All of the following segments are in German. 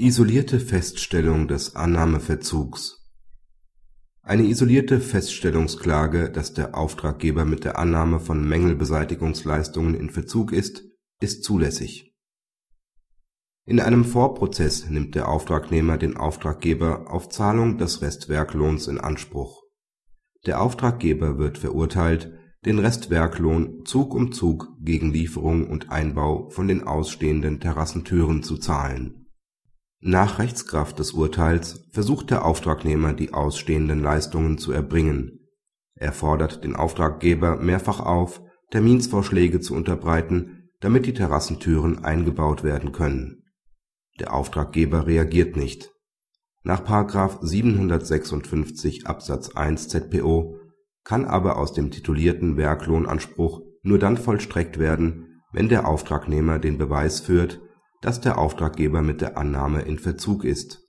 Isolierte Feststellung des Annahmeverzugs Eine isolierte Feststellungsklage, dass der Auftraggeber mit der Annahme von Mängelbeseitigungsleistungen in Verzug ist, ist zulässig. In einem Vorprozess nimmt der Auftragnehmer den Auftraggeber auf Zahlung des Restwerklohns in Anspruch. Der Auftraggeber wird verurteilt, den Restwerklohn Zug um Zug gegen Lieferung und Einbau von den ausstehenden Terrassentüren zu zahlen nach Rechtskraft des Urteils versucht der Auftragnehmer die ausstehenden Leistungen zu erbringen. Er fordert den Auftraggeber mehrfach auf, Terminsvorschläge zu unterbreiten, damit die Terrassentüren eingebaut werden können. Der Auftraggeber reagiert nicht. Nach § 756 Absatz 1 ZPO kann aber aus dem titulierten Werklohnanspruch nur dann vollstreckt werden, wenn der Auftragnehmer den Beweis führt dass der Auftraggeber mit der Annahme in Verzug ist.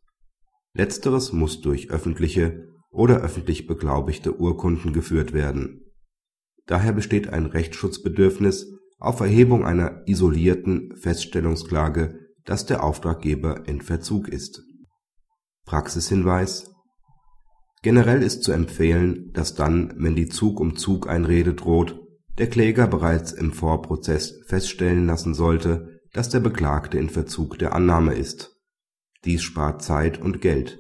Letzteres muss durch öffentliche oder öffentlich beglaubigte Urkunden geführt werden. Daher besteht ein Rechtsschutzbedürfnis auf Erhebung einer isolierten Feststellungsklage, dass der Auftraggeber in Verzug ist. Praxishinweis Generell ist zu empfehlen, dass dann, wenn die Zug-um-Zug-Einrede droht, der Kläger bereits im Vorprozess feststellen lassen sollte dass der Beklagte in Verzug der Annahme ist. Dies spart Zeit und Geld.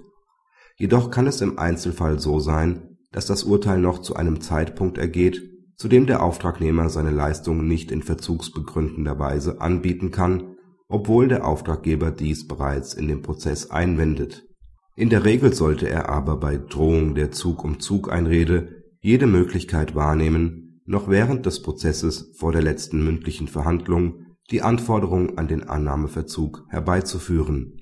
Jedoch kann es im Einzelfall so sein, dass das Urteil noch zu einem Zeitpunkt ergeht, zu dem der Auftragnehmer seine Leistung nicht in verzugsbegründender Weise anbieten kann, obwohl der Auftraggeber dies bereits in dem Prozess einwendet. In der Regel sollte er aber bei Drohung der Zug-um-Zug-Einrede jede Möglichkeit wahrnehmen, noch während des Prozesses vor der letzten mündlichen Verhandlung die Anforderung an den Annahmeverzug herbeizuführen